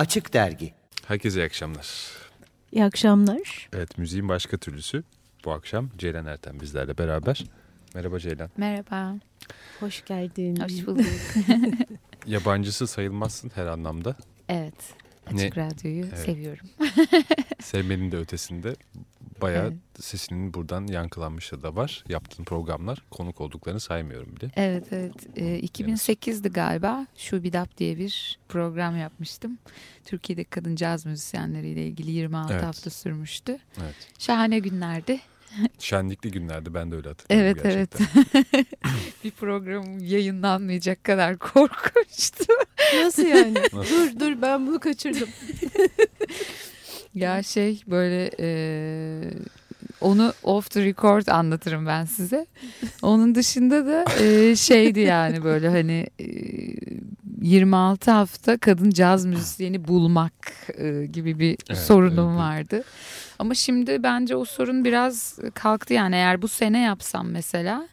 Açık Dergi. Herkese iyi akşamlar. İyi akşamlar. Evet müziğin başka türlüsü bu akşam Ceylan Erten bizlerle beraber. Merhaba Ceylan. Merhaba. Hoş geldin. Hoş bulduk. Yabancısı sayılmazsın her anlamda. evet. Açık Ne? Radyo'yu Evet. seviyorum. Sevmenin de ötesinde bayağı Evet. sesinin buradan yankılanmışı da var. Yaptığın programlar konuk olduklarını saymıyorum bile. Evet evet. Ee, 2008'di galiba. Şubidap diye bir program yapmıştım. Türkiye'de kadın caz müzisyenleriyle ilgili 26 Evet. hafta sürmüştü. Evet. Şahane günlerdi. Şenlikli günlerde ben de öyle hatırlıyorum Evet evet. gerçekten. bir program yayınlanmayacak kadar korkunçtu. Nasıl yani? Nasıl? dur dur ben bunu kaçırdım. Ya şey böyle e, onu off the record anlatırım ben size. Onun dışında da e, şeydi yani böyle hani e, 26 hafta kadın caz müzisyeni bulmak e, gibi bir Evet, sorunum evet. vardı. Ama şimdi bence o sorun biraz kalktı yani eğer bu sene yapsam mesela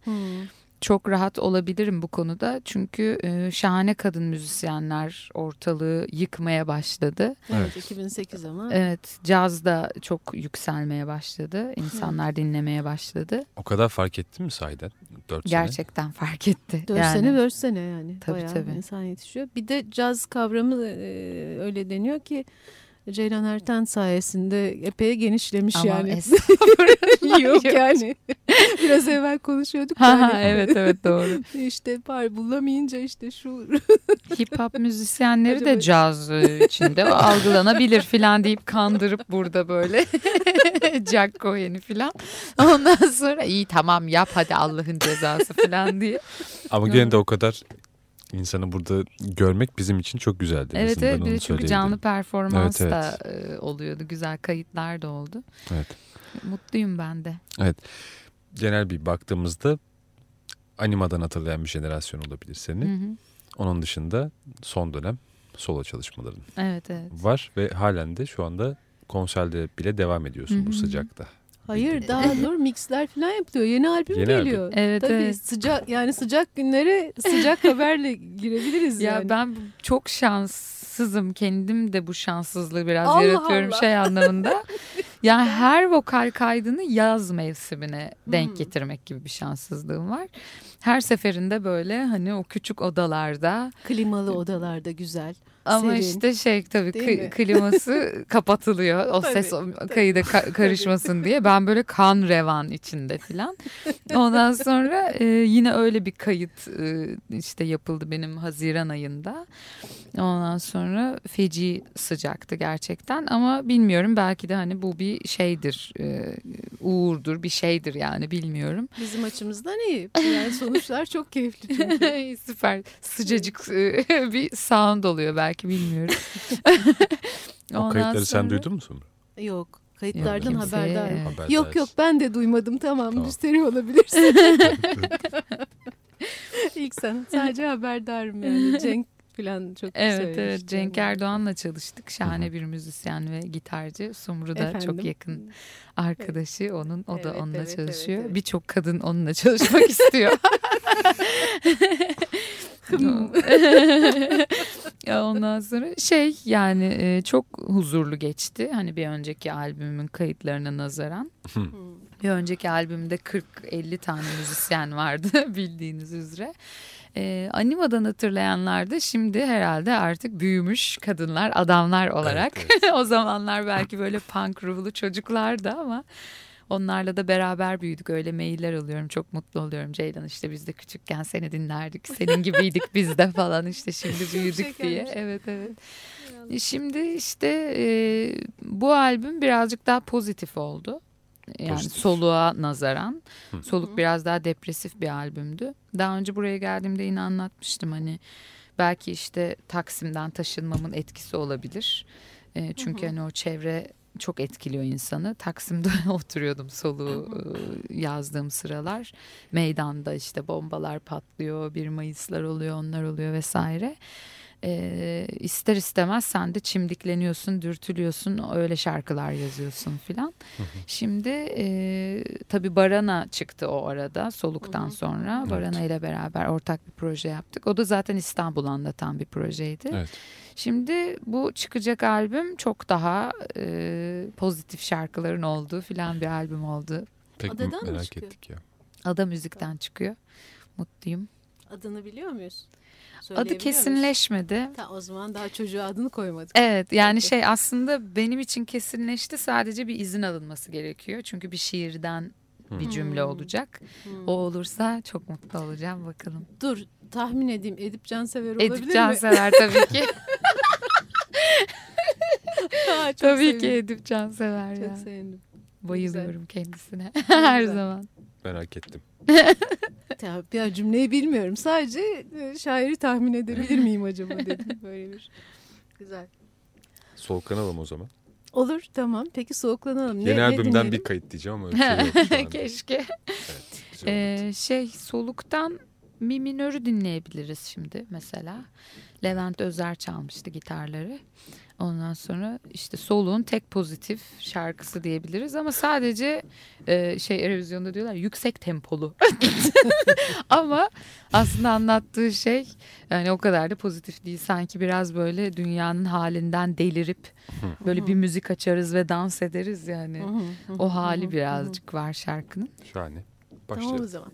çok rahat olabilirim bu konuda. Çünkü e, şahane kadın müzisyenler ortalığı yıkmaya başladı. Evet 2008 ama. Evet, caz da çok yükselmeye başladı. İnsanlar dinlemeye başladı. O kadar fark ettin mi sahiden? 4 sene. Gerçekten fark etti. 4 yani. sene 4 sene yani. Tabii, Bayağı tabii. insan yetişiyor. Bir de caz kavramı e, öyle deniyor ki Ceylan Erten sayesinde epey genişlemiş Ama yani. estağfurullah. Yok yani. Biraz evvel konuşuyorduk. Ha, ha, hani evet evet doğru. işte par bulamayınca işte şu Hip hop müzisyenleri Acaba- de caz e, içinde algılanabilir filan deyip kandırıp burada böyle Jack Cohen'i filan. Ondan sonra iyi tamam yap hadi Allah'ın cezası filan diye. Ama gene de o kadar insanı burada görmek bizim için çok güzeldi. Evet evet bir de çünkü canlı performans Evet, da e, oluyordu. Güzel kayıtlar da oldu. Evet. Mutluyum ben de. Genel bir baktığımızda animadan hatırlayan bir jenerasyon olabilir seni. Hı hı. Onun dışında son dönem solo çalışmaların Evet evet. var ve halen de şu anda konserde bile devam ediyorsun Hı bu hı. sıcakta. Hayır daha dur mixler falan yapılıyor. Yeni albüm Yeni albüm. geliyor. Evet, Tabii evet. sıcak yani sıcak günlere sıcak haberle girebiliriz Ya yani. ben çok şanssızım. Kendim de bu şanssızlığı biraz Allah yaratıyorum Allah. şey anlamında. yani her vokal kaydını yaz mevsimine denk Hmm. getirmek gibi bir şanssızlığım var. Her seferinde böyle hani o küçük odalarda Klimalı odalarda güzel. Ama Serin. işte şey tabii kı- kliması kapatılıyor. O Tabii, ses kayıda ka- karışmasın diye. Ben böyle kan revan içinde filan. Ondan sonra e, yine öyle bir kayıt e, işte yapıldı benim Haziran ayında. Ondan sonra feci sıcaktı gerçekten ama bilmiyorum belki de hani bu bir şeydir. e, uğurdur bir şeydir yani bilmiyorum. Bizim açımızdan iyi. Yani sonuçlar çok keyifli çünkü. Süper sıcacık e, bir sound oluyor belki bilmiyorum. O kayıtları sen sonra- duydun musun? Yok. Kayıtlardan Yok, kimseye, haberdar. evet. Haberdar. Yok yok ben de duymadım tamam, Tamam. müsteri olabilirsin. İlk sen sadece haberdarım yani Cenk falan çok Evet söylemişti. evet Cenk Erdoğan'la çalıştık. Şahane bir müzisyen ve gitarcı. Sumru da Efendim? çok yakın arkadaşı onun. O da Evet, onunla evet, çalışıyor. evet, evet. Birçok kadın onunla çalışmak istiyor. ya ondan sonra şey yani e, çok huzurlu geçti. Hani bir önceki albümün kayıtlarına nazaran. Bir önceki albümde 40-50 tane müzisyen vardı bildiğiniz üzere. Ee, Anima'dan hatırlayanlar da şimdi herhalde artık büyümüş kadınlar, adamlar olarak. Evet, o zamanlar belki böyle punk ruhlu çocuklardı ama onlarla da beraber büyüdük. Öyle mailler alıyorum. Çok mutlu oluyorum. Ceylan işte biz de küçükken seni dinlerdik. Senin gibiydik biz de falan işte şimdi büyüdük diye. Evet evet. E, Şimdi işte e, bu albüm birazcık daha pozitif oldu. Yani Pozitif. soluğa nazaran. Hı. Soluk biraz daha depresif bir albümdü. Daha önce buraya geldiğimde yine anlatmıştım hani belki işte Taksim'den taşınmamın etkisi olabilir. E, çünkü hani o çevre çok etkiliyor insanı. Taksim'de oturuyordum soluğu e, yazdığım sıralar. Meydanda işte bombalar patlıyor, 1 Mayıslar oluyor, onlar oluyor vesaire. E, ister istemez sen de çimdikleniyorsun, dürtülüyorsun, öyle şarkılar yazıyorsun filan. Şimdi e, tabii Barana çıktı o arada soluktan sonra. Evet. Barana ile beraber ortak bir proje yaptık. O da zaten İstanbul anlatan bir projeydi. Evet. Şimdi bu çıkacak albüm çok daha e, pozitif şarkıların olduğu filan bir albüm oldu. Pek Adadan mı merak çıkıyor? ettik ya. Ada müzikten çıkıyor. Mutluyum. Adını biliyor muyuz? Adı kesinleşmedi. Ta, o zaman daha çocuğa adını koymadık. Evet yani Peki. şey aslında benim için kesinleşti sadece bir izin alınması gerekiyor. Çünkü bir şiirden bir cümle Hmm. olacak. Hmm. O olursa çok mutlu olacağım bakalım. Dur tahmin edeyim Edip Cansever olabilir Edip mi? Cansever tabii ki. Ha, çok tabii sevindim. ki Edip Cansever ya. Çok sevindim. Bayılıyorum kendisine her güzel. zaman. Merak ettim. Ya, cümleyi bilmiyorum. Sadece e, şairi tahmin edebilir miyim acaba dedim. Böyle bir. Güzel. Soluklanalım o zaman. Olur tamam. Peki soğuklanalım. Ne, Yeni ne albümden dinleyelim? bir kayıt diyeceğim ama öyle şey. Keşke. Evet. Ee, şey soluktan mi minörü dinleyebiliriz şimdi mesela. Levent Özer çalmıştı gitarları. Ondan sonra işte soluğun tek pozitif şarkısı diyebiliriz ama sadece e, şey Eurovision'da diyorlar yüksek tempolu. ama aslında anlattığı şey yani o kadar da pozitif değil. Sanki biraz böyle dünyanın halinden delirip böyle bir müzik açarız ve dans ederiz yani. O hali birazcık var şarkının. Şahane. hı. Tamam o Başlayalım. zaman.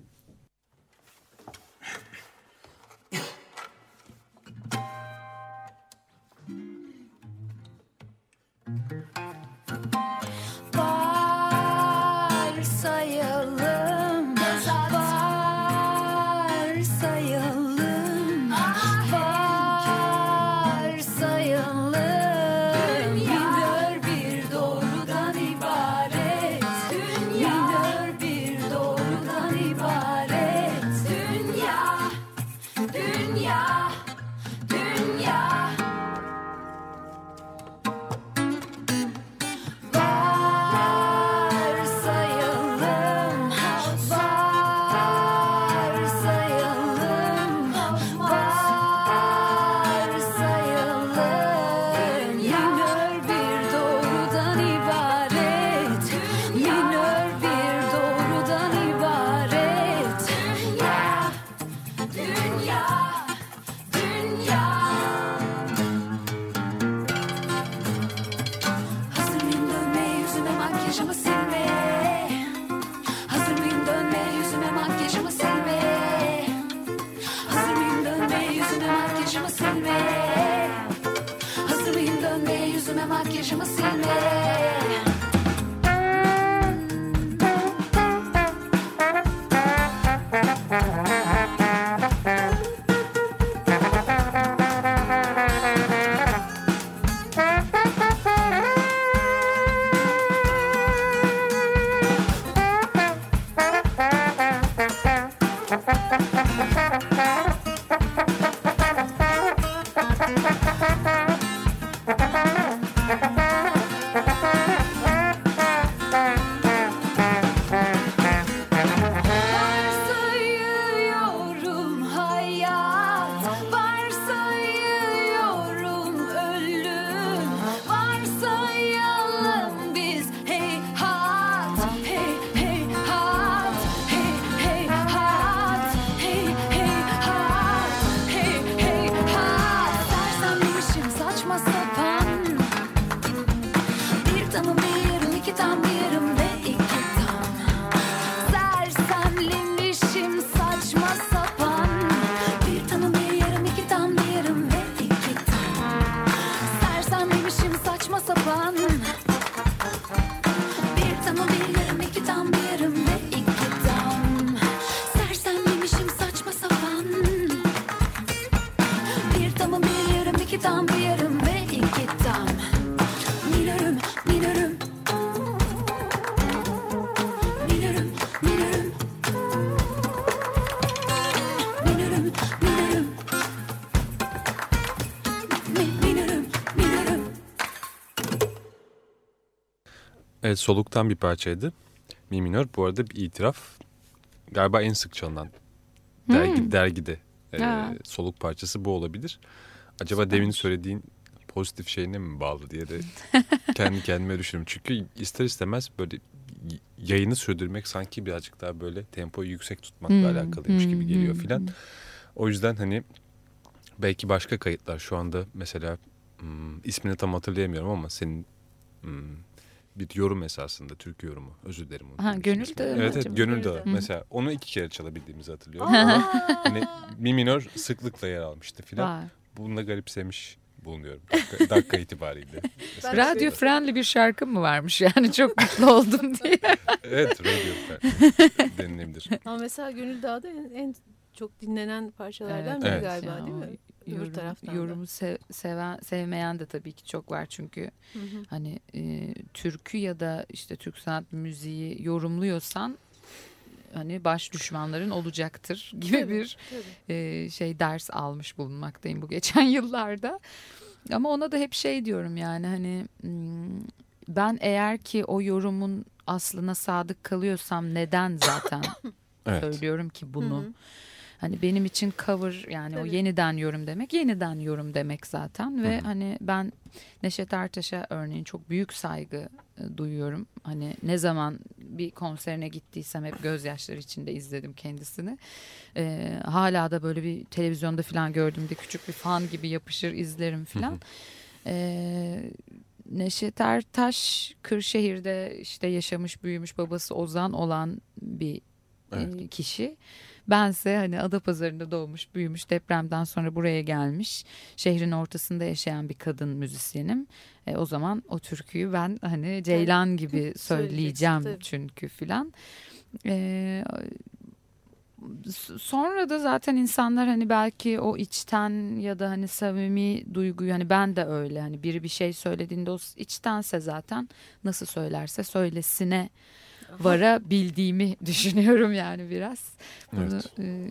Soluktan bir parçaydı. Mi minör bu arada bir itiraf. Galiba en sık çalınan dergi, Hmm. dergide e, soluk parçası bu olabilir. Acaba demin söylediğin pozitif şeyine mi bağlı diye de kendi kendime düşünüyorum. Çünkü ister istemez böyle yayını sürdürmek sanki birazcık daha böyle tempoyu yüksek tutmakla Hmm, alakalıymış gibi hmm, geliyor hmm, filan. hmm. O yüzden hani belki başka kayıtlar şu anda mesela hmm, ismini tam hatırlayamıyorum ama senin hmm, bir yorum esasında türkü yorumu. Özür dilerim. unuttum Ha, şimdi Gönül. Dağı Evet evet? Gönül Dağı. Mesela onu iki kere çalabildiğimizi hatırlıyorum. Ama hani mi minör sıklıkla yer almıştı filan. Var. Bunu da garipsemiş bulunuyorum. Dakika, dakika itibariyle. Radyo friendly bir şarkı mı varmış yani çok mutlu oldum diye. Evet radyo denilebilir. Ama mesela Gönül Dağ'da en, en çok dinlenen parçalardan biri Evet. galiba Ya, değil mi? Öbür Yorum, taraftan yorumu sev- seven, sevmeyen de tabii ki çok var çünkü Hı hı. hani e, türkü ya da işte Türk sanat müziği yorumluyorsan hani baş düşmanların olacaktır gibi Tabii, bir tabii. e, şey ders almış bulunmaktayım bu geçen yıllarda. Ama ona da hep şey diyorum yani hani hmm, ben eğer ki o yorumun aslına sadık kalıyorsam neden zaten Evet. söylüyorum ki bunu. Hı hı. Hani benim için cover yani o Tabii. yeniden yorum demek yeniden yorum demek zaten ve Hı hı. hani ben Neşet Ertaş'a örneğin çok büyük saygı e, duyuyorum. Hani ne zaman bir konserine gittiysem hep gözyaşları içinde izledim kendisini. Ee, hala da böyle bir televizyonda falan gördüğümde küçük bir fan gibi yapışır izlerim falan. Ee, Neşet Ertaş Kırşehir'de işte yaşamış büyümüş babası Ozan olan bir Evet. e, kişi. Bense hani Adapazarı'nda doğmuş, büyümüş, depremden sonra buraya gelmiş, şehrin ortasında yaşayan bir kadın müzisyenim. E, o zaman o türküyü ben hani Ceylan gibi söyleyeceğim çünkü filan. E, sonra da zaten insanlar hani belki o içten ya da hani samimi duyguyu hani ben de öyle hani biri bir şey söylediğinde o içtense zaten nasıl söylerse söylesine varabildiğimi düşünüyorum yani biraz. Bunu, Evet. e,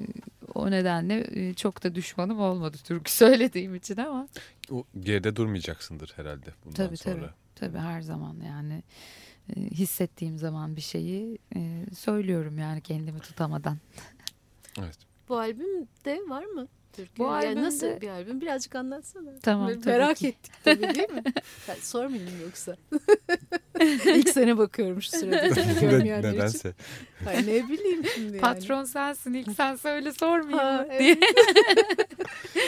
o nedenle e, çok da düşmanım olmadı türkü söylediğim için ama O geride durmayacaksındır herhalde bundan tabii sonra. tabii tabii her zaman yani e, hissettiğim zaman bir şeyi e, söylüyorum yani kendimi tutamadan. Evet. Bu albümde var mı? Türkü? Bu yani albümde- nasıl bir albüm? Birazcık anlatsana. Tamam, Me- tabii Merak ki. ettik tabii değil mi? Ya, sormayayım yoksa. İlk sene bakıyorum şu sırada. Ne- için. Nedense. Ay, ne bileyim şimdi yani. Patron sensin ilk sen söyle sormayayım Ha, mı evet. diye.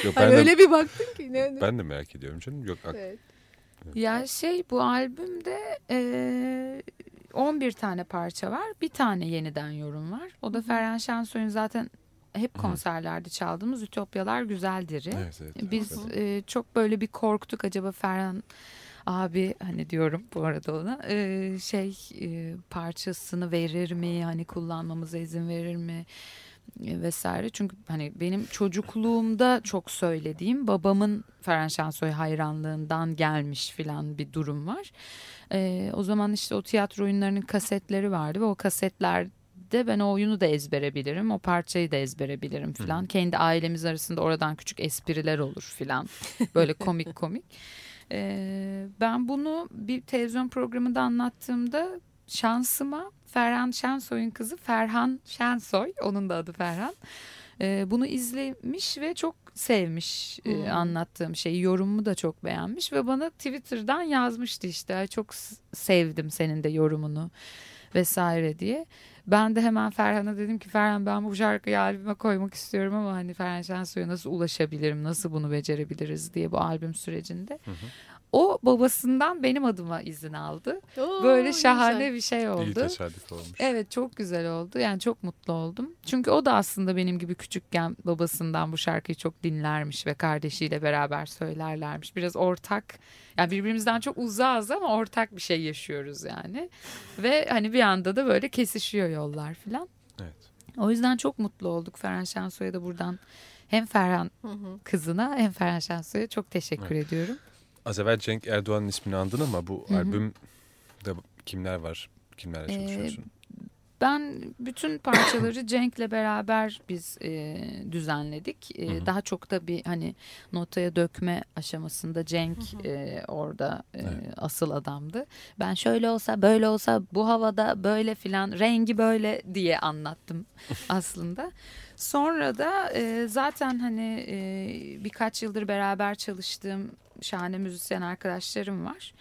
Yok, ben, de, öyle bir baktın ki. Ne, ne? ben de merak ediyorum canım. Yok ak- Evet. Ya şey bu albümde e, 11 tane parça var. Bir tane yeniden yorum var. O da Ferhan Şensoy'un zaten hep konserlerde çaldığımız Ütopyalar Güzeldir'i. evet, evet, Biz evet. e, çok böyle bir korktuk acaba Ferhan abi hani diyorum bu arada ona e, şey e, parçasını verir mi hani kullanmamıza izin verir mi vesaire çünkü hani benim çocukluğumda çok söylediğim babamın Ferhan Şensoy hayranlığından gelmiş filan bir durum var. E, o zaman işte o tiyatro oyunlarının kasetleri vardı ve o kasetlerde ben o oyunu da ezbere bilirim. O parçayı da ezbere bilirim filan. Kendi ailemiz arasında oradan küçük espriler olur filan. Böyle komik komik. Ee, ben bunu bir televizyon programında anlattığımda şansıma Ferhan Şensoy'un kızı Ferhan Şensoy, onun da adı Ferhan. Ee, bunu izlemiş ve çok sevmiş e, Hmm. anlattığım şeyi. Yorumumu da çok beğenmiş ve bana Twitter'dan yazmıştı işte. "Ay, Çok sevdim senin de yorumunu vesaire diye. Ben de hemen Ferhan'a dedim ki Ferhan ben bu şarkıyı albüme koymak istiyorum ama hani Ferhan Şensoy'a nasıl ulaşabilirim, nasıl bunu becerebiliriz diye bu albüm sürecinde. hı. O babasından benim adıma izin aldı. Oo, Böyle ne şahane güzel. bir şey İyi oldu. tesadüf olmuş. Evet çok güzel oldu. Yani çok mutlu oldum. Çünkü o da aslında benim gibi küçükken babasından bu şarkıyı çok dinlermiş ve kardeşiyle beraber söylerlermiş. Biraz ortak yani birbirimizden çok uzağız ama ortak bir şey yaşıyoruz yani. Ve hani bir anda da böyle kesişiyor yollar falan. Evet. O yüzden çok mutlu olduk. Ferhan Şensoy'a da buradan hem Ferhan Hı hı. kızına hem Ferhan Şensoy'a çok teşekkür ediyorum. Az evvel Cenk Erdoğan'ın ismini andın ama bu Hı hı. albümde kimler var? Kimlerle Ee, çalışıyorsun? Ben bütün parçaları Cenk'le beraber biz e, düzenledik. E, Hı hı. Daha çok da bir hani notaya dökme aşamasında Cenk e, orada e, Evet. asıl adamdı. Ben şöyle olsa böyle olsa bu havada böyle filan rengi böyle diye anlattım aslında. Sonra da e, zaten hani e, birkaç yıldır beraber çalıştığım şahane müzisyen arkadaşlarım var.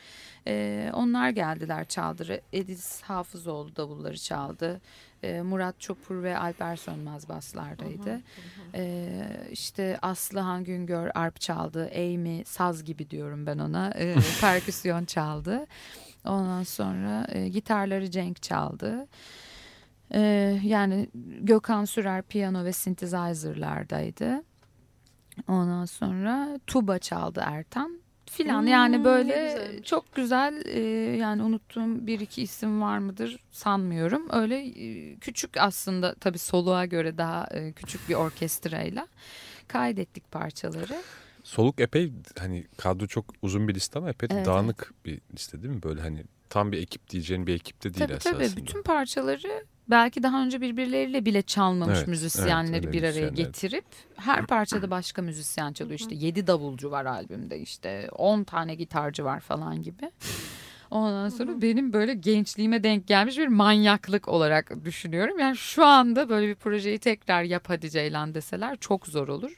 E, onlar geldiler çaldı. Edis Hafızoğlu davulları çaldı. E, Murat Çopur ve Alper Sönmez baslardaydı. E, işte Aslıhan Güngör arp çaldı. Amy saz gibi diyorum ben ona. E, perküsyon çaldı. Ondan sonra e, gitarları Cenk çaldı. E, yani Gökhan Sürer piyano ve synthesizer'lardaydı. Ondan sonra tuba çaldı Ertan filan. Hmm, yani böyle çok güzel e, yani unuttuğum bir iki isim var mıdır sanmıyorum. Öyle e, küçük aslında tabii soluğa göre daha e, küçük bir orkestrayla kaydettik parçaları. Soluk epey hani kadro çok uzun bir liste ama epey de Evet, dağınık bir liste değil mi? Böyle hani tam bir ekip diyeceğin bir ekipte değil Tabii esasında. tabii bütün parçaları belki daha önce birbirleriyle bile çalmamış Evet, müzisyenleri evet, bir araya getirip her parçada başka müzisyen çalıyor. İşte 7 davulcu var albümde işte 10 tane gitarcı var falan gibi. Ondan sonra benim böyle gençliğime denk gelmiş bir manyaklık olarak düşünüyorum. Yani şu anda böyle bir projeyi tekrar yap hadi Ceylan deseler çok zor olur.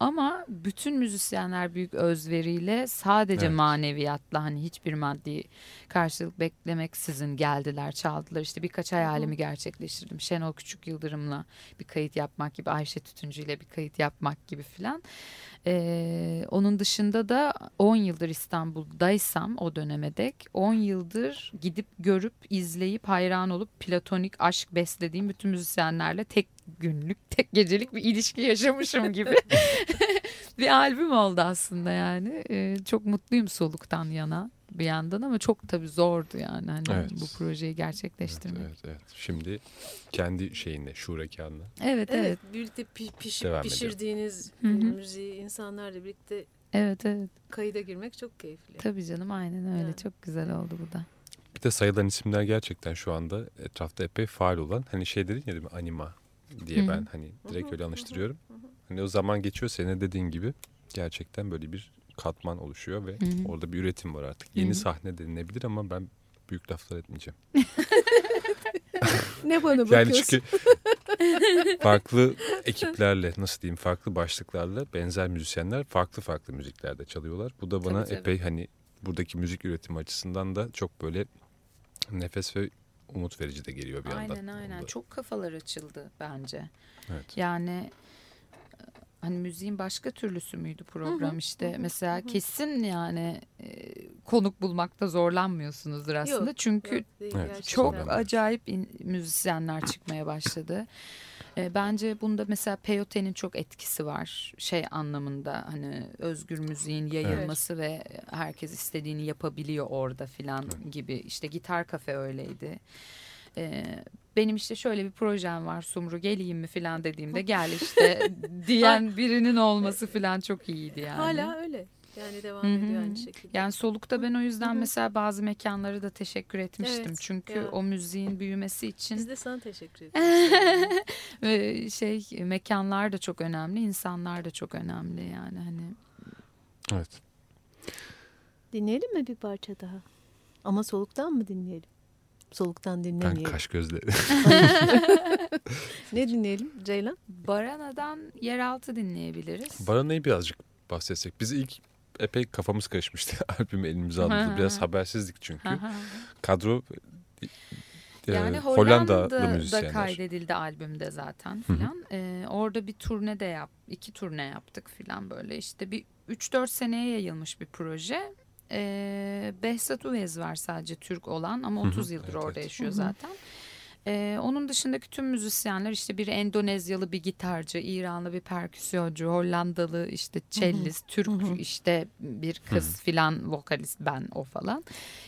Ama bütün müzisyenler büyük özveriyle sadece Evet. maneviyatla hani hiçbir maddi karşılık beklemeksizin geldiler çaldılar. İşte birkaç hayalimi gerçekleştirdim. Şenol Küçük Yıldırım'la bir kayıt yapmak gibi Ayşe Tütüncü ile bir kayıt yapmak gibi filan. Ee, onun dışında da 10 yıldır İstanbul'daysam o döneme dek 10 yıldır gidip görüp izleyip hayran olup platonik aşk beslediğim bütün müzisyenlerle tek günlük tek gecelik bir ilişki yaşamışım gibi bir albüm oldu aslında yani. Ee, çok mutluyum soluktan yana bir yandan ama çok tabii zordu yani hani Evet. bu projeyi gerçekleştirmek. Evet, evet, evet. Şimdi kendi şeyinde, şurekanla. Evet evet. Evet, birlikte pi- pişip Devam pişirdiğiniz Hı hı. müziği insanlarla birlikte Evet evet. kayıda girmek çok keyifli. Tabii canım aynen öyle. Evet. Çok güzel oldu bu da. Bir de sayılan isimler gerçekten şu anda etrafta epey faal olan. Hani şey dedin ya değil mi? Anima diye Hı hı. ben hani direkt öyle anıştırıyorum. Hani o zaman geçiyor senin dediğin gibi gerçekten böyle bir katman oluşuyor ve Hı hı. orada bir üretim var artık. Yeni Hı hı. sahne denilebilir ama ben büyük laflar etmeyeceğim. Ne bana Yani bakıyorsun? çünkü farklı ekiplerle nasıl diyeyim farklı başlıklarla benzer müzisyenler farklı farklı müziklerde çalıyorlar. Bu da bana Tabii, tabii. epey hani buradaki müzik üretimi açısından da çok böyle nefes ve umut verici de geliyor bir yandan. Aynen aynen. Çok kafalar açıldı bence. Evet. Yani hani müziğin başka türlüsü müydü program Hı. hı, işte? Hı hı, mesela hı hı. kesin yani e, konuk bulmakta zorlanmıyorsunuzdur aslında. Yok, çünkü Yok, değil, Evet, çok acayip in- müzisyenler çıkmaya başladı. E, bence bunda mesela Peyote'nin çok etkisi var şey anlamında. Hani özgür müziğin yayılması ve herkes istediğini yapabiliyor orada filan gibi. İşte gitar kafe öyleydi. E, benim işte şöyle bir projem var Sumru geleyim mi filan dediğimde gel işte diyen birinin olması filan çok iyiydi yani. Hala öyle. Yani devam Hı hı. ediyor aynı şekilde. Yani solukta ben o yüzden Hı hı. mesela bazı mekanlara da teşekkür etmiştim. Evet, Çünkü ya. o müziğin büyümesi için Biz de sana teşekkür ve şey mekanlar da çok önemli, insanlar da çok önemli yani hani. Evet. Dinleyelim mi bir parça daha? Ama soluktan mı dinleyelim? Soluktan Ben dinlemeyelim. kaş gözle. Ne dinleyelim Ceylan? Barana'dan yeraltı dinleyebiliriz. Barana'yı birazcık bahsetsek. Biz ilk epey kafamız karışmıştı albümü elimize aldığımızda. Biraz habersizdik çünkü. Kadro e, Yani Hollandalı Hollanda'da müzisyenler. kaydedildi albümde zaten filan. Ee, orada bir turne de yap, iki turne yaptık filan böyle işte bir 3-4 seneye yayılmış bir proje. Ee, Behzat Üvez var sadece Türk olan ama Hı hı, 30 yıldır evet, orada evet. yaşıyor zaten. Ee, onun dışındaki tüm müzisyenler işte bir Endonezyalı bir gitarcı, İranlı bir perküsyoncu, Hollandalı işte cellist, Türk işte bir kız filan vokalist ben o falan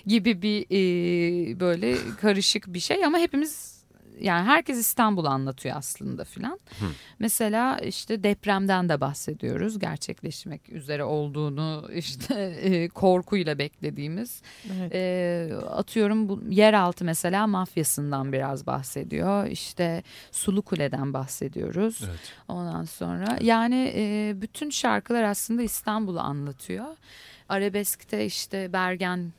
gibi bir e, böyle karışık bir şey ama hepimiz yani herkes İstanbul'u anlatıyor aslında filan. Hı. Mesela işte depremden de bahsediyoruz. Gerçekleşmek üzere olduğunu işte e, korkuyla beklediğimiz. Evet. E, atıyorum bu yeraltı mesela mafyasından biraz bahsediyor. İşte Sulu Kule'den bahsediyoruz. Evet. Ondan sonra yani e, bütün şarkılar aslında İstanbul'u anlatıyor. Arabesk'te işte Bergen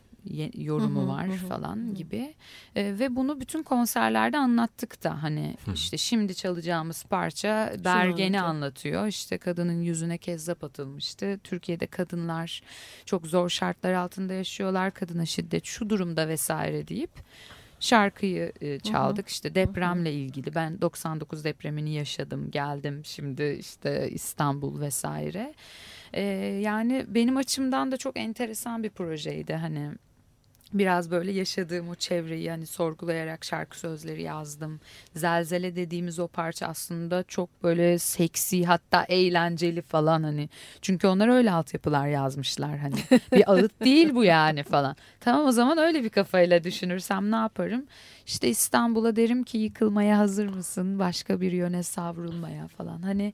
yorumu Hı hı, var hı hı, falan hı. gibi. E, ve bunu bütün konserlerde anlattık da hani işte şimdi çalacağımız parça Bergen'i anlatıyor. İşte kadının yüzüne kezzap atılmıştı. Türkiye'de kadınlar çok zor şartlar altında yaşıyorlar. Kadına şiddet şu durumda vesaire deyip şarkıyı e, çaldık. İşte depremle ilgili. Ben 99 depremini yaşadım, geldim. Şimdi işte İstanbul vesaire. E, yani benim açımdan da çok enteresan bir projeydi. Hani biraz böyle yaşadığım o çevreyi hani sorgulayarak şarkı sözleri yazdım. Zelzele dediğimiz o parça aslında çok böyle seksi hatta eğlenceli falan hani. Çünkü onlar öyle altyapılar yazmışlar hani. Bir ağıt değil bu yani falan. Tamam o zaman öyle bir kafayla düşünürsem ne yaparım? İşte İstanbul'a derim ki yıkılmaya hazır mısın? Başka bir yöne savrulmaya falan. Hani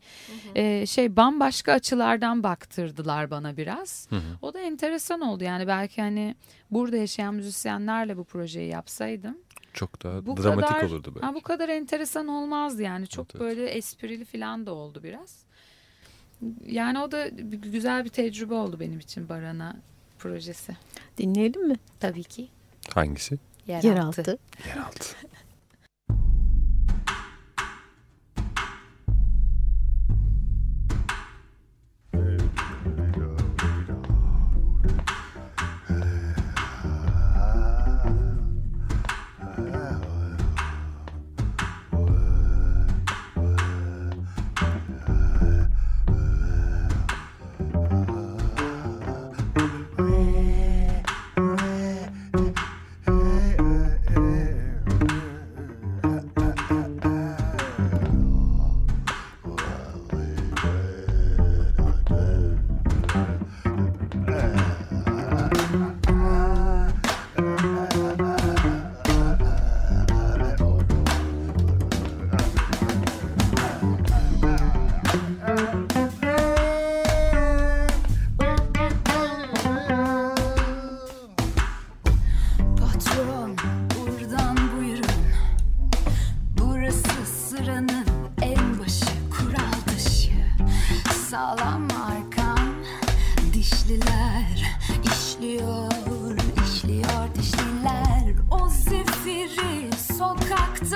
e, şey bambaşka açılardan baktırdılar bana biraz. O da enteresan oldu yani belki hani burada yaşayan müzisyenlerle bu projeyi yapsaydım Çok daha bu dramatik kadar, olurdu belki. Ha, bu kadar enteresan olmazdı yani çok Evet, evet. böyle esprili falan da oldu biraz. Yani o da güzel bir tecrübe oldu benim için Barana projesi. Dinleyelim mi? Tabii ki. Hangisi? Yeraltı. Yeraltı. Yeraltı.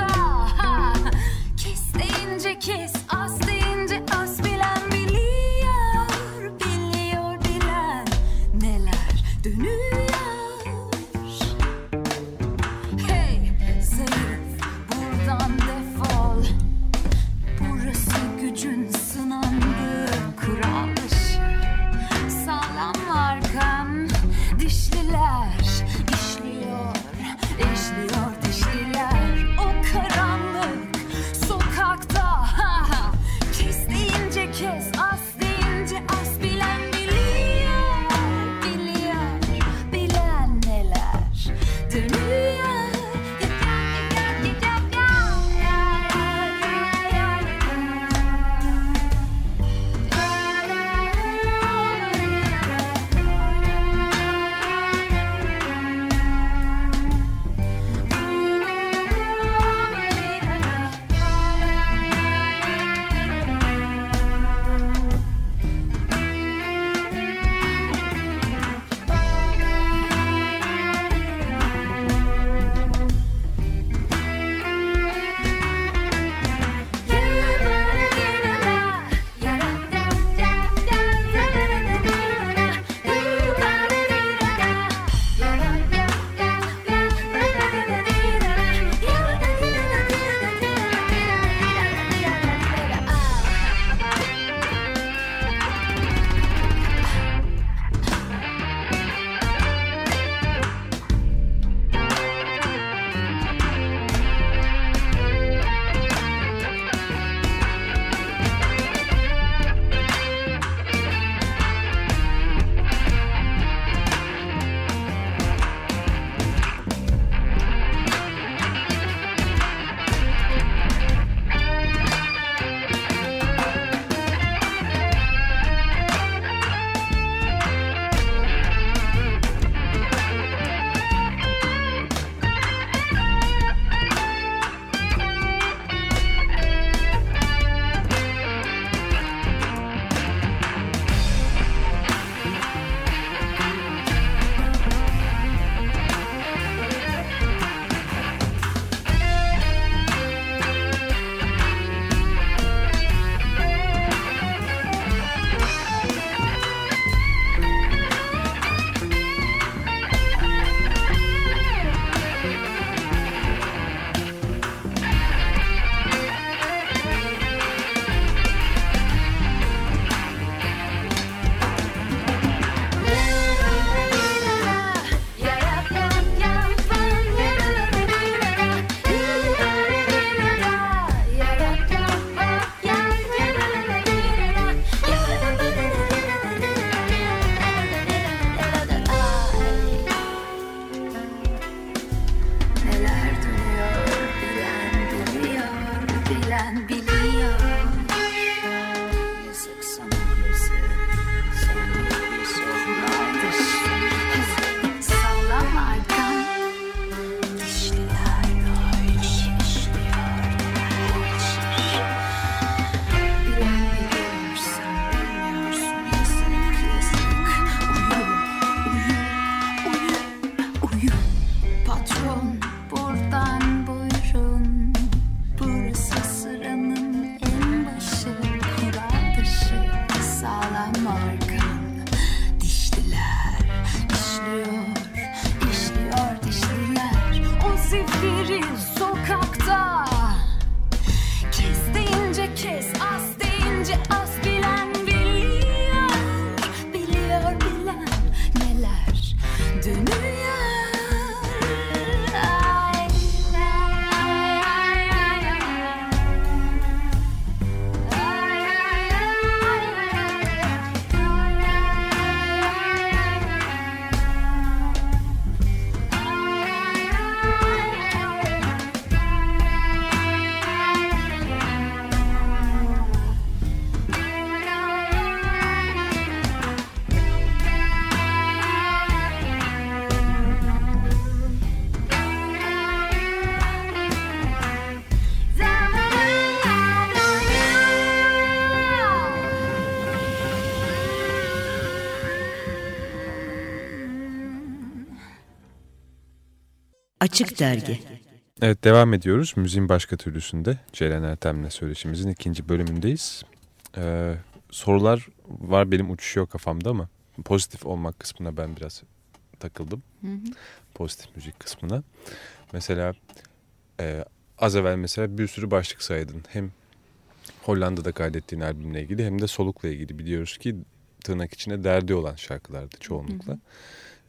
Wow. Açık Dergi Evet devam ediyoruz. Müziğin başka türlüsünde Ceylan Ertem'le söyleşimizin ikinci bölümündeyiz. Ee, sorular var benim uçuşuyor kafamda ama pozitif olmak kısmına ben biraz takıldım. Hı hı. Pozitif müzik kısmına. Mesela e, az evvel mesela bir sürü başlık saydın. Hem Hollanda'da kaydettiğin albümle ilgili hem de solukla ilgili biliyoruz ki tırnak içinde derdi olan şarkılardı çoğunlukla.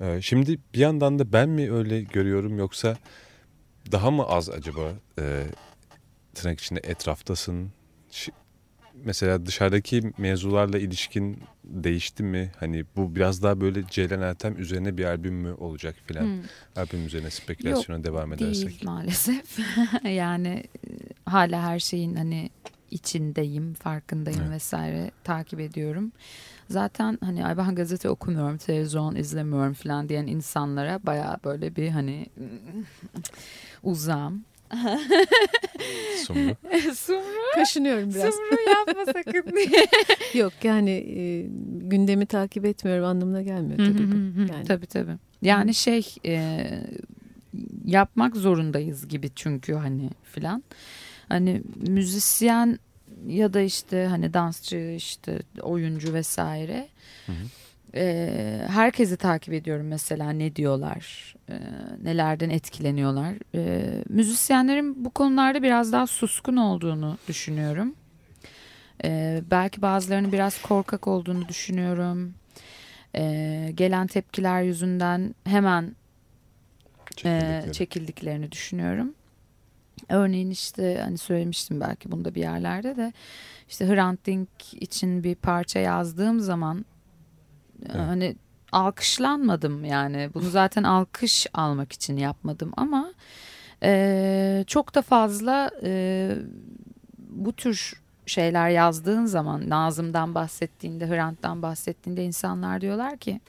Ee, şimdi bir yandan da ben mi öyle görüyorum yoksa daha mı az acaba e, tırnak içinde etraftasın? Ş- mesela dışarıdaki mevzularla ilişkin değişti mi? Hani bu biraz daha böyle Ceylan Ertem üzerine bir albüm mü olacak filan? Hı. Albüm üzerine spekülasyona devam edersek. Değil maalesef. yani e, hala her şeyin hani içindeyim, farkındayım Evet. vesaire takip ediyorum. Zaten hani ay ben gazete okumuyorum, televizyon izlemiyorum falan diyen insanlara baya böyle bir hani uzağım. Sumru. Sumru, Kaşınıyorum biraz. Sumru yapma sakın diye. Yok yani e, gündemi takip etmiyorum anlamına gelmiyor tabii bu. Yani. Tabii tabii. Yani şey e, yapmak zorundayız gibi çünkü hani filan. Hani müzisyen ya da işte hani dansçı işte oyuncu vesaire. Hı hı. E, herkesi takip ediyorum mesela ne diyorlar, e, nelerden etkileniyorlar. E, müzisyenlerin bu konularda biraz daha suskun olduğunu düşünüyorum. E, belki bazılarının biraz korkak olduğunu düşünüyorum. E, gelen tepkiler yüzünden hemen e, çekildiklerini düşünüyorum. Örneğin işte hani söylemiştim belki bunda bir yerlerde de işte Hrant Dink için bir parça yazdığım zaman Evet. hani alkışlanmadım yani bunu zaten alkış almak için yapmadım ama e, çok da fazla e, bu tür şeyler yazdığın zaman Nazım'dan bahsettiğinde Hrant'tan bahsettiğinde insanlar diyorlar ki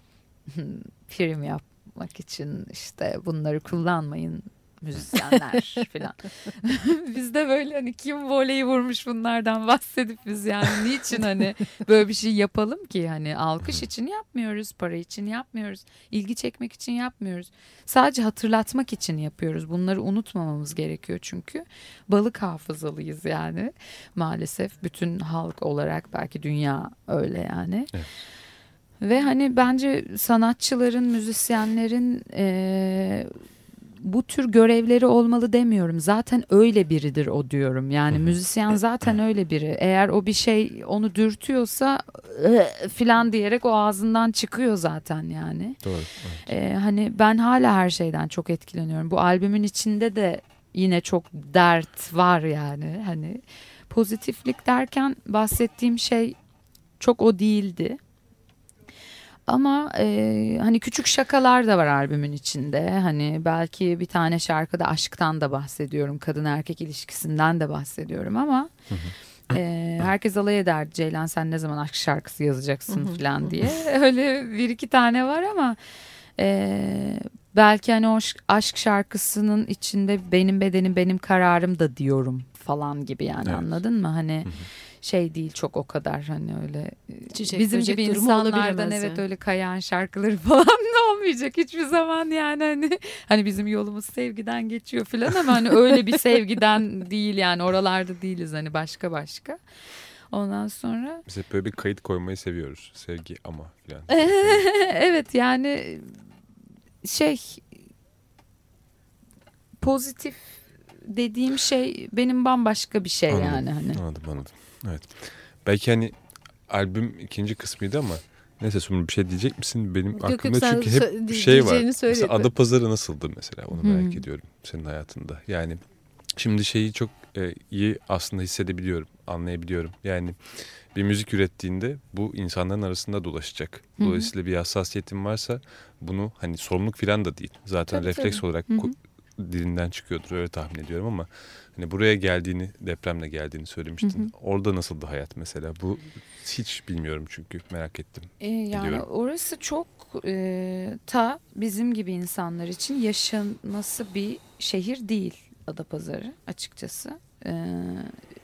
prim yapmak için işte bunları kullanmayın müzisyenler falan. biz de böyle hani kim voleyi vurmuş bunlardan bahsedip biz yani niçin hani böyle bir şey yapalım ki hani alkış için yapmıyoruz, para için yapmıyoruz, ilgi çekmek için yapmıyoruz. Sadece hatırlatmak için yapıyoruz. Bunları unutmamamız gerekiyor çünkü balık hafızalıyız yani maalesef bütün halk olarak belki dünya öyle yani. Evet. Ve hani bence sanatçıların, müzisyenlerin eee, bu tür görevleri olmalı demiyorum. Zaten öyle biridir o diyorum. Yani müzisyen zaten öyle biri. Eğer o bir şey onu dürtüyorsa filan diyerek o ağzından çıkıyor zaten yani. Doğru. evet. Ee, hani ben hala her şeyden çok etkileniyorum. Bu albümün içinde de yine çok dert var yani. Hani pozitiflik derken bahsettiğim şey çok o değildi. Ama e, hani küçük şakalar da var albümün içinde. Hani belki bir tane şarkıda aşktan da bahsediyorum. Kadın erkek ilişkisinden de bahsediyorum ama e, herkes alay eder. Ceylan sen ne zaman aşk şarkısı yazacaksın falan diye. Öyle bir iki tane var ama e, belki hani o aşk- şarkısının içinde benim bedenim benim kararım da diyorum falan gibi yani Evet. anladın mı? Hani şey değil çok o kadar hani öyle e, Çiçek, bizim gibi insanlardan evet yani. öyle kayan şarkıları falan da olmayacak hiçbir zaman yani hani hani bizim yolumuz sevgiden geçiyor falan ama hani öyle bir sevgiden değil yani oralarda değiliz hani başka başka. Ondan sonra Biz hep böyle bir kayıt koymayı seviyoruz. Sevgi ama filan. evet yani şey pozitif dediğim şey benim bambaşka bir şey Anladım. yani hani. Anladım anladım. Evet. Belki hani albüm ikinci kısmıydı ama Neyse Sumru bir şey diyecek misin? Benim Yok, yok, aklımda sen çünkü hep şey var. Mesela Adapazarı nasıldı mesela onu merak Hmm. ediyorum senin hayatında. Yani şimdi şeyi çok e, iyi aslında hissedebiliyorum, anlayabiliyorum. Yani bir müzik ürettiğinde bu insanların arasında dolaşacak. Dolayısıyla bir hassasiyetin varsa bunu hani sorumluluk falan da değil. Zaten Tabii, refleks tabii. olarak Hı dilinden çıkıyordur öyle tahmin ediyorum ama hani buraya geldiğini depremle geldiğini söylemiştin. Hı hı. Orada nasıldı hayat mesela? Bu hiç bilmiyorum çünkü merak ettim. E, yani Biliyorum. orası çok e, ta bizim gibi insanlar için yaşanması bir şehir değil Adapazarı açıkçası. E,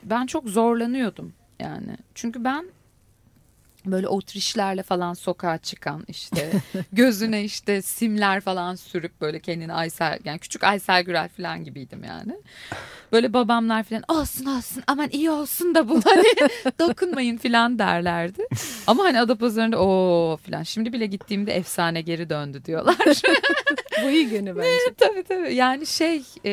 ben çok zorlanıyordum yani. Çünkü ben böyle otrişlerle falan sokağa çıkan işte gözüne işte simler falan sürüp böyle kendini Aysel yani küçük Aysel Gürel falan gibiydim yani. Böyle babamlar falan olsun olsun aman iyi olsun da bu hani dokunmayın falan derlerdi. Ama hani Adapazarı'nda o falan şimdi bile gittiğimde efsane geri döndü diyorlar. Bu iyi gene bence. tabii tabii yani şey e,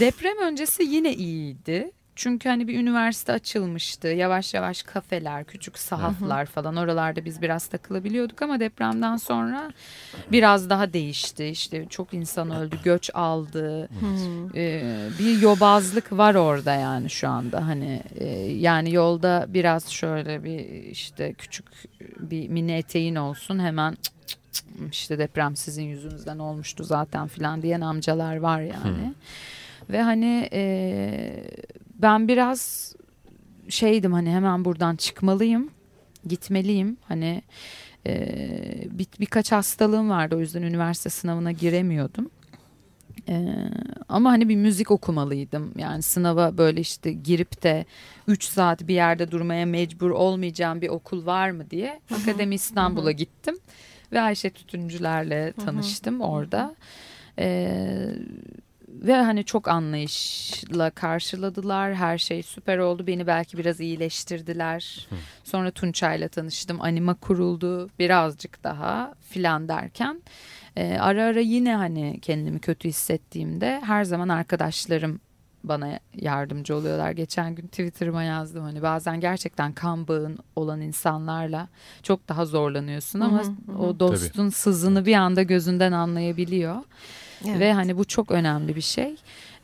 deprem öncesi yine iyiydi. Çünkü hani bir üniversite açılmıştı. Yavaş yavaş kafeler, küçük sahaflar falan oralarda biz biraz takılabiliyorduk ama depremden sonra biraz daha değişti. İşte çok insan öldü, göç aldı. Ee, bir yobazlık var orada yani şu anda hani e, yani yolda biraz şöyle bir işte küçük bir mini eteğin olsun hemen işte deprem sizin yüzünüzden olmuştu zaten filan diyen amcalar var yani. Ve hani e, ben biraz şeydim hani hemen buradan çıkmalıyım, gitmeliyim. Hani e, bir, birkaç hastalığım vardı o yüzden üniversite sınavına giremiyordum. E, ama hani bir müzik okumalıydım. Yani sınava böyle işte girip de 3 saat bir yerde durmaya mecbur olmayacağım bir okul var mı diye Akademi İstanbul'a gittim. Ve Ayşe Tütüncülerle tanıştım orada. Ee, ve hani çok anlayışla karşıladılar. Her şey süper oldu. Beni belki biraz iyileştirdiler. Sonra Tunçay'la tanıştım. Anima kuruldu. Birazcık daha filan derken. e, ara ara yine hani kendimi kötü hissettiğimde her zaman arkadaşlarım bana yardımcı oluyorlar. Geçen gün Twitter'ıma yazdım hani bazen gerçekten kan bağın olan insanlarla çok daha zorlanıyorsun ama Hı hı, hı. o dostun sızını bir anda gözünden anlayabiliyor. Evet. Ve hani bu çok önemli bir şey.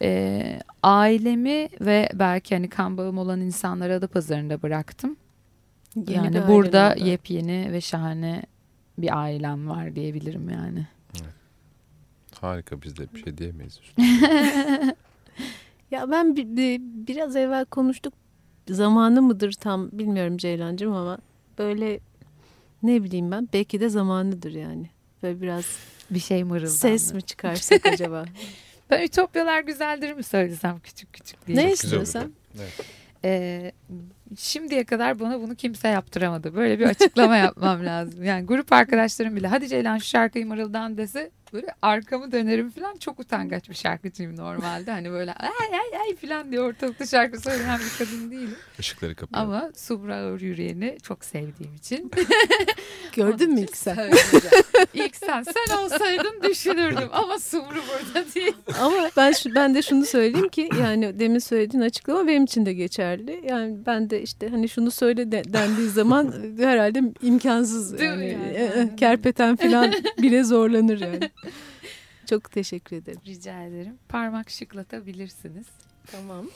Ee, ailemi ve belki hani kan bağım olan insanları Adapazarı'nda bıraktım. Yeni bir yani burada oldu. yepyeni ve şahane bir ailem var diyebilirim yani. Harika biz de bir şey diyemeyiz. Ya ben bi- bi- biraz evvel konuştuk. Zamanı mıdır tam bilmiyorum Ceylancığım ama böyle ne bileyim ben belki de zamanıdır yani. Böyle biraz Bir şey mırıldandı. ses mi çıkarsak acaba? Ben Ütopyalar güzeldir mi söylesem küçük küçük diye. ne istiyorsan? Evet. Ee, şimdiye kadar bana bunu kimse yaptıramadı. Böyle bir açıklama yapmam lazım. Yani grup arkadaşlarım bile hadi Ceylan şu şarkıyı mırıldan dese böyle arkamı dönerim falan. Çok utangaç bir şarkıcıyım normalde. Hani böyle ay ay ay falan diye ortalıkta şarkı söyleyen bir kadın değilim. Işıkları kapayalım. Ama Subra Ağır Yüreğini çok sevdiğim için. Gördün mü ilk sen? İlk sen. Sen olsaydın düşünürdüm. Ama Subru burada değil. Ama ben şu, ben de şunu söyleyeyim ki yani demin söylediğin açıklama benim için de geçerli. Yani ben de işte hani şunu söyle de- dendiği zaman herhalde imkansız Değil mi yani. yani? E, e, Kerpeten falan bile zorlanır yani. Çok teşekkür ederim. Rica ederim. Parmak şıklatabilirsiniz. Tamam.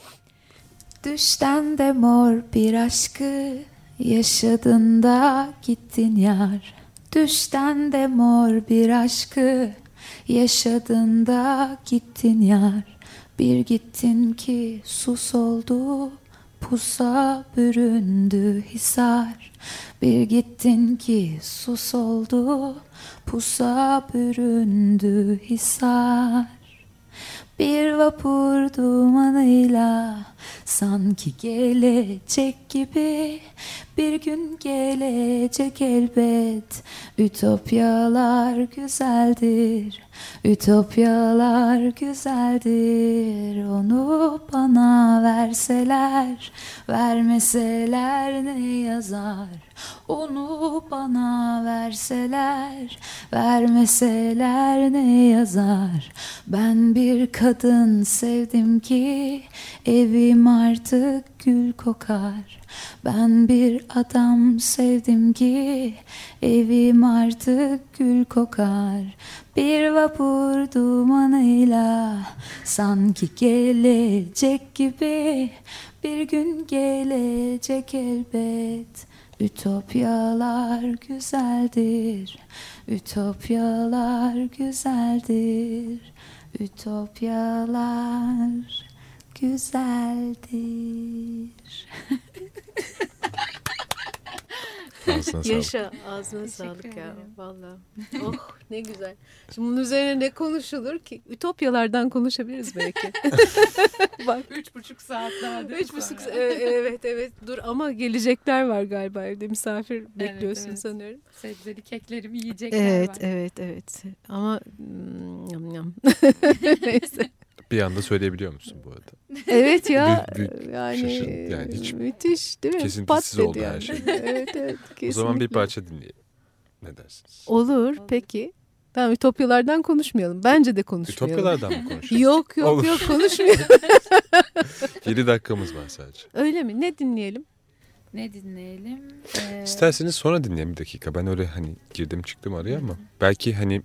Düşten de mor bir aşkı yaşadın da gittin yar. Düşten de mor bir aşkı yaşadın da gittin yar. Bir gittin ki sus oldu, pusa büründü hisar. Bir gittin ki sus oldu, pusa büründü hisar. Bir vapur dumanıyla sanki gelecek gibi bir gün gelecek elbet. Ütopyalar güzeldir Ütopyalar güzeldir. Onu bana verseler Vermeseler ne yazar? Onu bana verseler Vermeseler ne yazar? Ben bir kadın sevdim ki Evim Evim artık gül kokar. Ben bir adam sevdim ki Evim artık gül kokar. Bir vapur dumanıyla Sanki gelecek gibi. Bir gün gelecek elbet. Ütopyalar güzeldir. Ütopyalar güzeldir. Ütopyalar güzeldir. Ağzına. Yaşa ağzına sağlık ya valla. Oh ne güzel. Şimdi bunun üzerine ne konuşulur ki? Ütopyalardan konuşabiliriz belki. Bak Üç buçuk saat daha üç buçuk e- evet evet dur ama gelecekler var galiba evde misafir bekliyorsun evet. sanıyorum. Sebzeli keklerimi yiyecekler Evet var. evet evet ama mm, yam yam. Neyse. Bir anda söyleyebiliyor musun bu arada? Evet ya Büyük- büyük yani, şaşırdım. Yani hiç müthiş değil mi? kesintisiz Pat oldu her yani. şey. evet evet O zaman bir kesinlikle. parça dinleyelim. Ne dersiniz? Olur peki. Tamam ütopyalardan konuşmayalım. Bence de konuşmayalım. Ütopyalardan mı konuşalım? Yok yok Olur. yok konuşmayalım. 7 dakikamız var sadece. Öyle mi? Ne dinleyelim? Ne dinleyelim? Ee, İsterseniz sonra dinleyelim bir dakika. Ben öyle hani girdim çıktım araya ama belki hani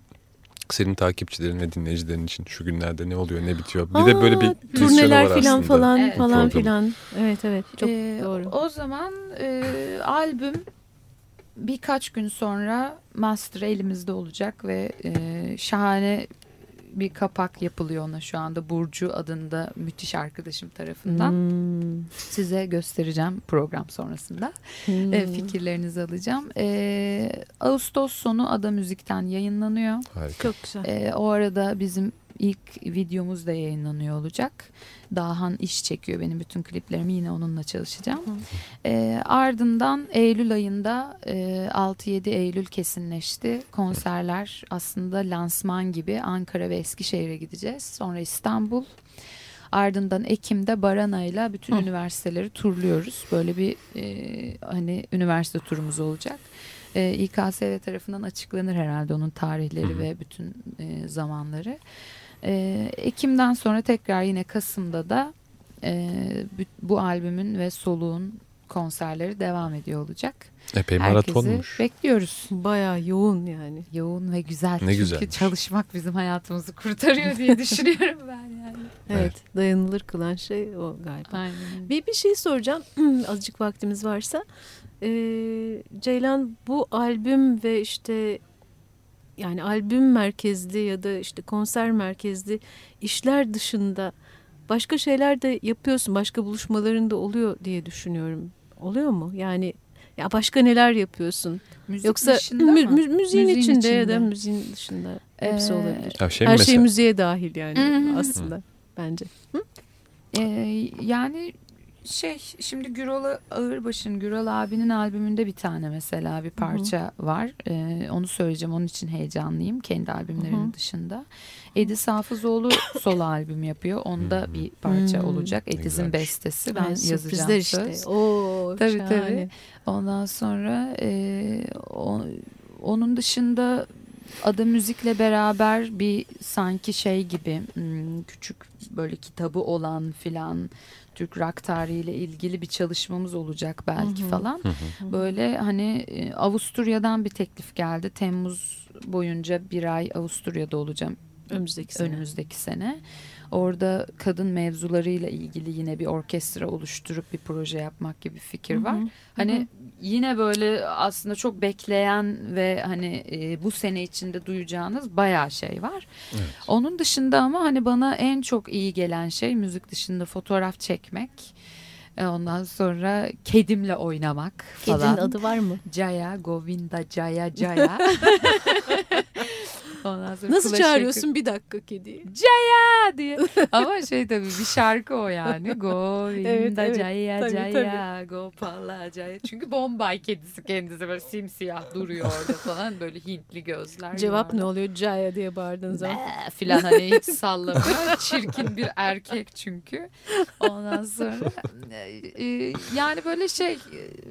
senin takipçilerin ve dinleyicilerin için şu günlerde ne oluyor ne bitiyor. Bir de böyle bir Aa, misyonu turneler var filan aslında. falan Evet. falan filan. Evet evet çok Ee, doğru. O zaman e, albüm birkaç gün sonra master elimizde olacak ve e, şahane bir kapak yapılıyor ona şu anda Burcu adında müthiş arkadaşım tarafından. Hmm. Size göstereceğim program sonrasında. Hmm. E, fikirlerinizi alacağım. E, Ağustos sonu Ada Müzik'ten yayınlanıyor. Harika. Çok güzel. E, o arada bizim ilk videomuz da yayınlanıyor olacak. Dahan iş çekiyor benim bütün kliplerimi yine onunla çalışacağım. E, ardından Eylül ayında e, 6-7 Eylül kesinleşti. Konserler aslında lansman gibi Ankara ve Eskişehir'e gideceğiz. Sonra İstanbul. Ardından Ekim'de Barana'yla bütün Hı. üniversiteleri turluyoruz. Böyle bir e, hani üniversite turumuz olacak. E, İKSV tarafından açıklanır herhalde onun tarihleri Hı ve bütün e, zamanları. E, Ekim'den sonra tekrar yine Kasım'da da e, bu, albümün ve soluğun konserleri devam ediyor olacak. Epey Herkesi maratonmuş. bekliyoruz. Bayağı yoğun yani. Yoğun ve güzel. Ne Çünkü güzelmiş. çalışmak bizim hayatımızı kurtarıyor diye düşünüyorum ben yani. Evet, Evet. dayanılır kılan şey o galiba. Aynen. Bir bir şey soracağım azıcık vaktimiz varsa. Ee, Ceylan bu albüm ve işte yani albüm merkezli ya da işte konser merkezli işler dışında başka şeyler de yapıyorsun. Başka buluşmaların da oluyor diye düşünüyorum. Oluyor mu? Yani ya başka neler yapıyorsun? Müzik Yoksa dışında mü- mü- müziğin, Müziğin içinde, ya içinde. da müziğin dışında hepsi Ee, olabilir. Ya şey Her mesela? şey müziğe dahil yani Hı hı. aslında bence. Ee, yani şey şimdi Gürol Ağırbaş'ın Gürol abinin albümünde bir tane mesela bir parça var. Ee, onu söyleyeceğim onun için heyecanlıyım kendi albümlerinin dışında. Edis Hafızoğlu solo albüm yapıyor. Onda bir parça Hmm. olacak. Güzelmiş. bestesi. Ben Ay, yazacağım sürprizler söz. işte. Oo, Tabii şahane. tabii. Ondan sonra e, o- onun dışında Ada Müzik'le beraber bir sanki şey gibi hmm, küçük böyle kitabı olan filan Türk rock tarihiyle ilgili bir çalışmamız olacak belki Hı hı. falan. Hı hı. Böyle hani e, Avusturya'dan bir teklif geldi. Temmuz boyunca bir ay Avusturya'da olacağım Önümüzdeki sene. önümüzdeki sene. Orada kadın mevzularıyla ilgili yine bir orkestra oluşturup bir proje yapmak gibi bir fikir var. Hı hı. Hani yine böyle aslında çok bekleyen ve hani e, bu sene içinde duyacağınız bayağı şey var. Evet. Onun dışında ama hani bana en çok iyi gelen şey müzik dışında fotoğraf çekmek. E, Ondan sonra kedimle oynamak falan. Kedinin adı var mı? Jaya, Govinda, Jaya, Jaya. Ondan sonra Nasıl kulaş çağırıyorsun bir dakika kediyi? Jaya diye. Ama şey tabii bir şarkı o yani. Govinda Evet, evet. Jaya Tabii, Gopala Jaya. Çünkü Bombay kedisi kendisi böyle simsiyah duruyor orada falan. Böyle Hintli gözler. Cevap ne yuvarlak. oluyor? Caya diye bağırdığın zaman. Filan hani hiç sallamıyor. Çirkin bir erkek çünkü. Ondan sonra e, yani böyle şey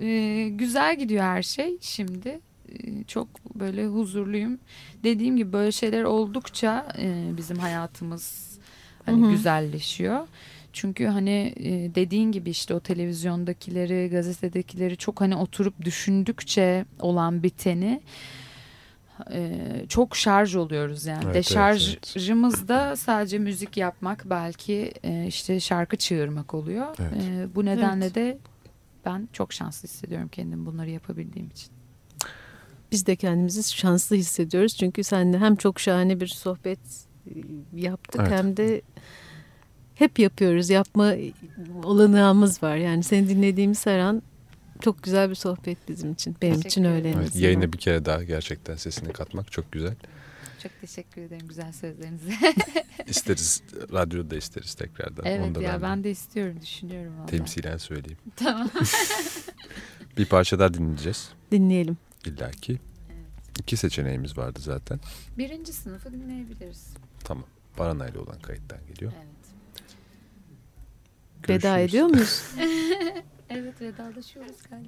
e, güzel gidiyor her şey şimdi. E, Çok böyle huzurluyum. Dediğim gibi böyle şeyler oldukça e, bizim hayatımız hani Hı hı. güzelleşiyor. Çünkü hani e, dediğin gibi işte o televizyondakileri, gazetedekileri çok hani oturup düşündükçe olan biteni çok şarj oluyoruz yani. Evet, evet, Deşarjımız da sadece müzik yapmak belki işte şarkı çığırmak oluyor. Evet. Bu nedenle de ben çok şanslı hissediyorum kendimi bunları yapabildiğim için. Biz de kendimizi şanslı hissediyoruz. Çünkü seninle hem çok şahane bir sohbet e, yaptık Evet. hem de hep yapıyoruz. Yapma olanağımız var. Yani seni dinlediğimiz her an çok güzel bir sohbet bizim için. Benim Teşekkür için öyle. Evet, yayına bir kere daha gerçekten sesini katmak çok güzel. Çok teşekkür ederim güzel sözlerinize. İsteriz, radyoda isteriz tekrardan. Onu evet da ya ben, ben de istiyorum düşünüyorum valla. temsilen söyleyeyim. Tamam. Bir parça daha dinleyeceğiz. Dinleyelim. İlla ki. İki seçeneğimiz vardı zaten. Birinci sınıfı dinleyebiliriz. Tamam. Paranayla olan kayıttan geliyor. Evet. Veda ediyor muyuz? Evet vedalaşıyoruz galiba.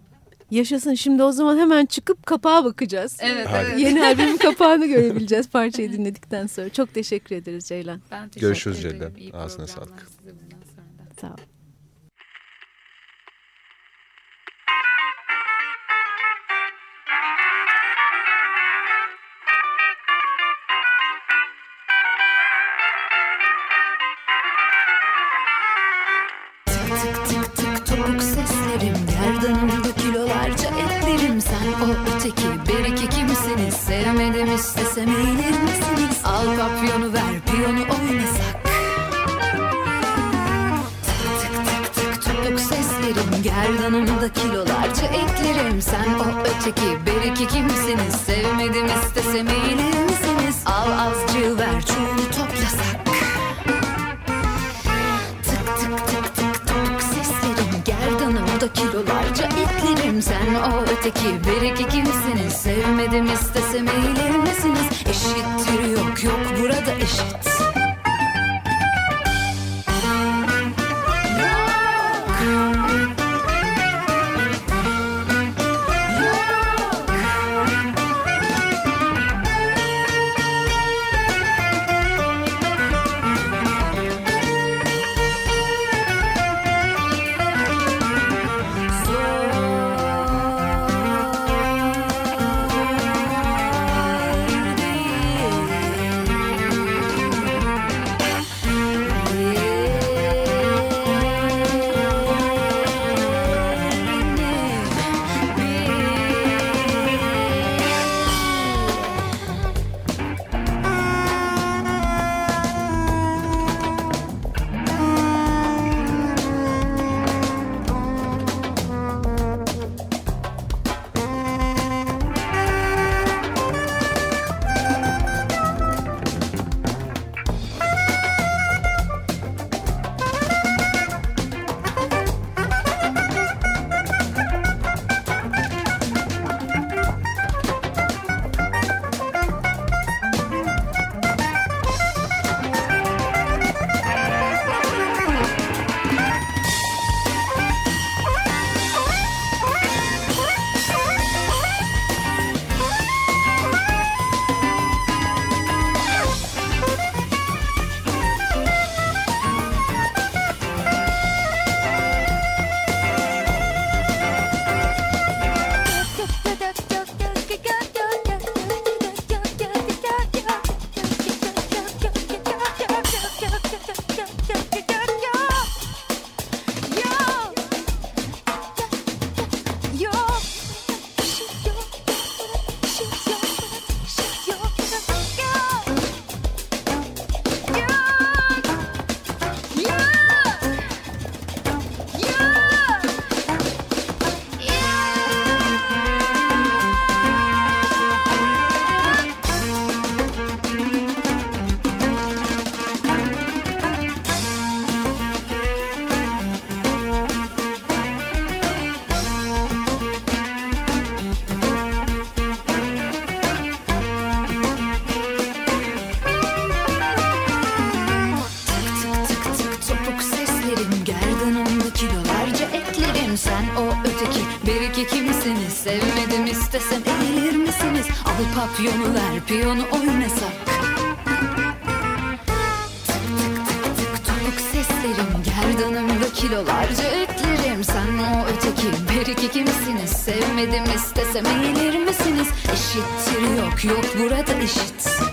Yaşasın. Şimdi o zaman hemen çıkıp kapağa bakacağız. Evet evet. Yeni albümün kapağını görebileceğiz parçayı dinledikten sonra. Çok teşekkür ederiz Ceylan. Ben teşekkür Görüşürüz ederim. Ceylan. İyi Ağzına sağlık. size bundan sonra da. Sağ ol. Sevmedim istesem eğilir misiniz? Al papyonu ver piyonu oynasak. Tık tık tık tık topuk seslerim. Gerdanımda kilolarca etlerim Sen o öteki bir iki kimsiniz? Sevmedim istesem eğilir misiniz? Al azıcığı ver çoğunu toplasak Tık tık tık tık tık seslerim. Gerdanımda kilolarca Sen o öteki. Bir iki kimsiniz Sevmedim istesem eğilir misiniz Eşittir yok yok burada eşit papyonu ver piyonu oynasak Tık tık tık topuk seslerim Gerdanımda kilolarca eklerim Sen o öteki bir iki kimsiniz Sevmedim istesem eğilir misiniz Eşittir yok yok burada eşit